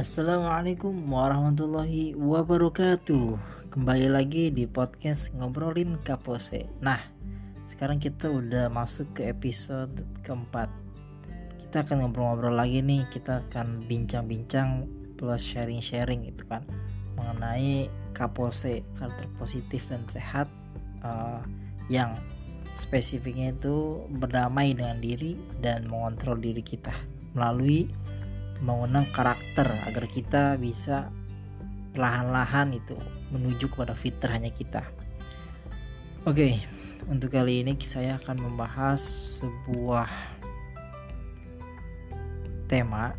Assalamualaikum warahmatullahi wabarakatuh. Kembali lagi di podcast Ngobrolin Kapose. Nah, sekarang kita udah masuk ke episode keempat. Kita akan ngobrol-ngobrol lagi nih. Kita akan bincang-bincang plus sharing-sharing gitu kan Mengenai Kapose, karakter positif dan sehat uh, Yang spesifiknya itu berdamai dengan diri dan mengontrol diri kita Melalui pembangunan karakter agar kita bisa perlahan-lahan itu menuju kepada fitrahnya kita. Oke, untuk kali ini saya akan membahas sebuah tema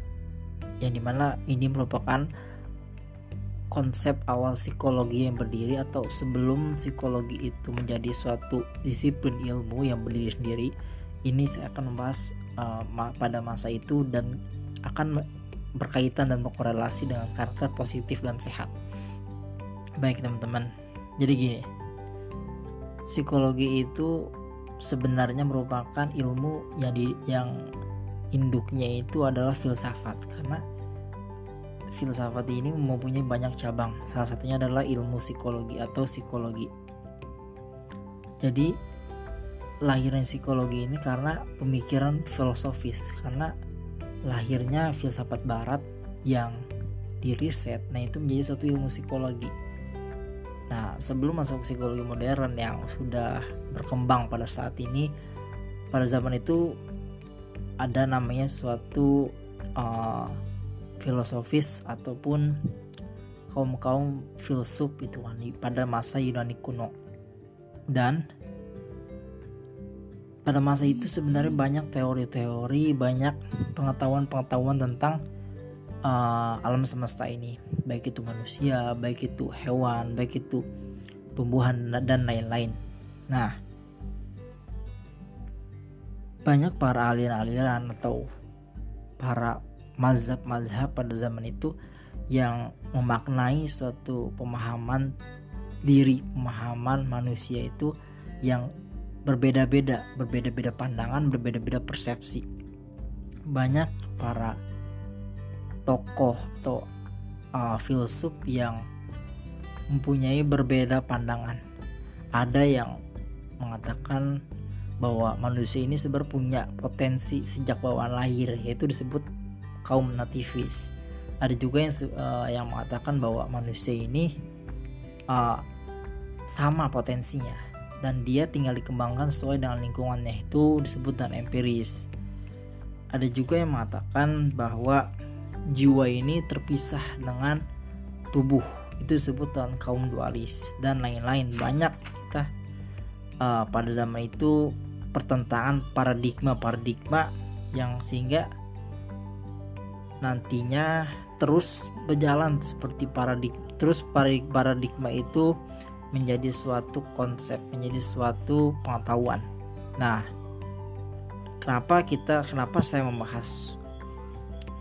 yang di mana ini merupakan konsep awal psikologi yang berdiri atau sebelum psikologi itu menjadi suatu disiplin ilmu yang berdiri sendiri ini saya akan membahas uh, pada masa itu dan akan berkaitan dan berkorelasi dengan karakter positif dan sehat. Baik teman-teman, jadi gini, psikologi itu sebenarnya merupakan ilmu yang di, yang induknya itu adalah filsafat karena filsafat ini mempunyai banyak cabang. Salah satunya adalah ilmu psikologi atau psikologi. Jadi lahirnya psikologi ini karena pemikiran filosofis karena lahirnya filsafat barat yang diriset. Nah itu menjadi suatu ilmu psikologi. Nah sebelum masuk psikologi modern yang sudah berkembang pada saat ini pada zaman itu ada namanya suatu uh, filosofis ataupun kaum kaum filsuf itu pada masa Yunani kuno. Dan pada masa itu sebenarnya banyak teori-teori, banyak pengetahuan-pengetahuan tentang uh, alam semesta ini, baik itu manusia, baik itu hewan, baik itu tumbuhan dan lain-lain. Nah, banyak para aliran-aliran atau para mazhab-mazhab pada zaman itu yang memaknai suatu pemahaman diri, pemahaman manusia itu yang berbeda-beda, berbeda-beda pandangan, berbeda-beda persepsi. Banyak para tokoh atau uh, filsuf yang mempunyai berbeda pandangan. Ada yang mengatakan bahwa manusia ini sebenarnya punya potensi sejak bawaan lahir, yaitu disebut kaum nativis. Ada juga yang uh, yang mengatakan bahwa manusia ini uh, sama potensinya, dan dia tinggal dikembangkan sesuai dengan lingkungannya itu disebut dengan empiris. Ada juga yang mengatakan bahwa jiwa ini terpisah dengan tubuh itu disebut dengan kaum dualis dan lain-lain banyak kita uh, pada zaman itu pertentangan paradigma-paradigma yang sehingga nantinya terus berjalan seperti paradigma terus paradigma itu menjadi suatu konsep, menjadi suatu pengetahuan. Nah, kenapa kita, kenapa saya membahas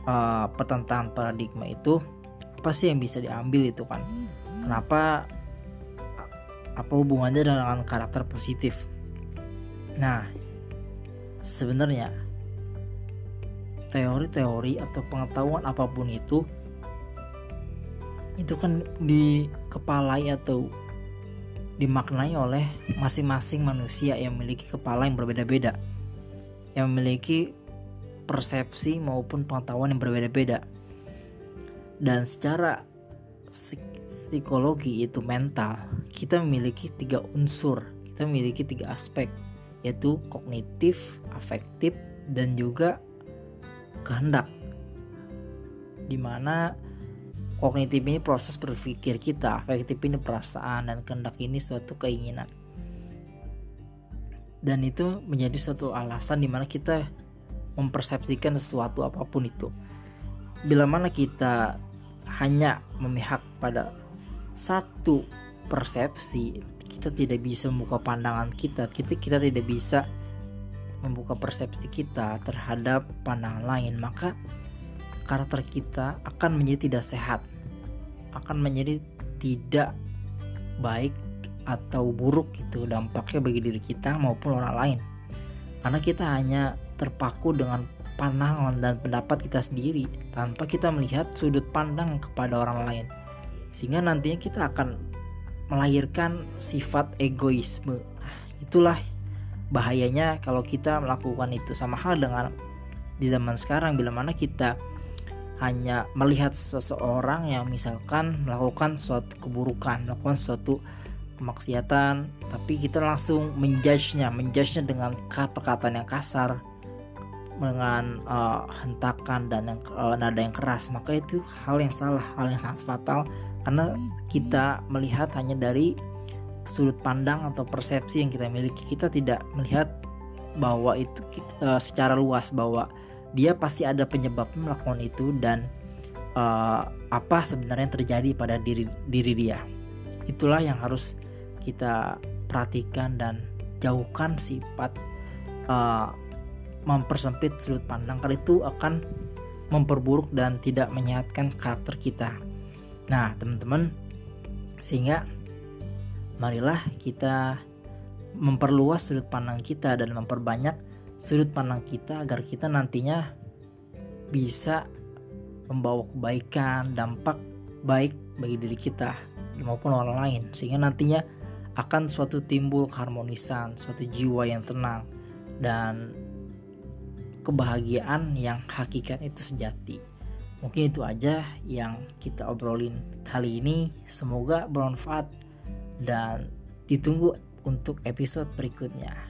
uh, pertentangan paradigma itu? Apa sih yang bisa diambil itu kan? Kenapa? Apa hubungannya dengan karakter positif? Nah, sebenarnya teori-teori atau pengetahuan apa pun itu itu kan dikepalai atau dimaknai oleh masing-masing manusia yang memiliki kepala yang berbeda-beda, yang memiliki persepsi maupun pengetahuan yang berbeda-beda. Dan secara psikologi itu mental, kita memiliki tiga unsur, kita memiliki tiga aspek, yaitu kognitif, afektif, dan juga kehendak. Di mana Kognitif ini proses berpikir kita, afektif ini perasaan, dan kehendak ini suatu keinginan. Dan itu menjadi suatu alasan di mana kita mempersepsikan sesuatu apa pun itu. Bila mana kita hanya memihak pada satu persepsi, kita tidak bisa membuka pandangan kita, kita, kita tidak bisa membuka persepsi kita terhadap pandangan lain, maka karakter kita akan menjadi tidak sehat, akan menjadi tidak baik atau buruk itu dampaknya bagi diri kita maupun orang lain. Karena kita hanya terpaku dengan pandangan dan pendapat kita sendiri tanpa kita melihat sudut pandang kepada orang lain. Sehingga nantinya kita akan melahirkan sifat egoisme. Nah, itulah bahayanya kalau kita melakukan itu. Sama hal dengan di zaman sekarang bila mana kita hanya melihat seseorang yang misalkan melakukan suatu keburukan melakukan suatu kemaksiatan tapi kita langsung menjudge-nya menjudge-nya dengan perkataan yang kasar dengan uh, hentakan dan yang uh, nada yang keras. Maka itu hal yang salah hal yang sangat fatal. Karena kita melihat hanya dari sudut pandang atau persepsi yang kita miliki. Kita tidak melihat bahwa itu uh, secara luas bahwa dia pasti ada penyebab melakukan itu dan uh, apa sebenarnya yang terjadi pada diri diri dia itulah yang harus kita perhatikan dan jauhkan sifat uh, mempersempit sudut pandang karena itu akan memperburuk dan tidak menyehatkan karakter kita. Nah, teman-teman, sehingga marilah kita memperluas sudut pandang kita dan memperbanyak sudut pandang kita agar kita nantinya bisa membawa kebaikan, dampak baik bagi diri kita maupun orang lain sehingga nantinya akan suatu timbul keharmonisan, suatu jiwa yang tenang dan kebahagiaan yang hakikat itu sejati. Mungkin itu aja yang kita obrolin kali ini. Semoga bermanfaat dan ditunggu untuk episode berikutnya.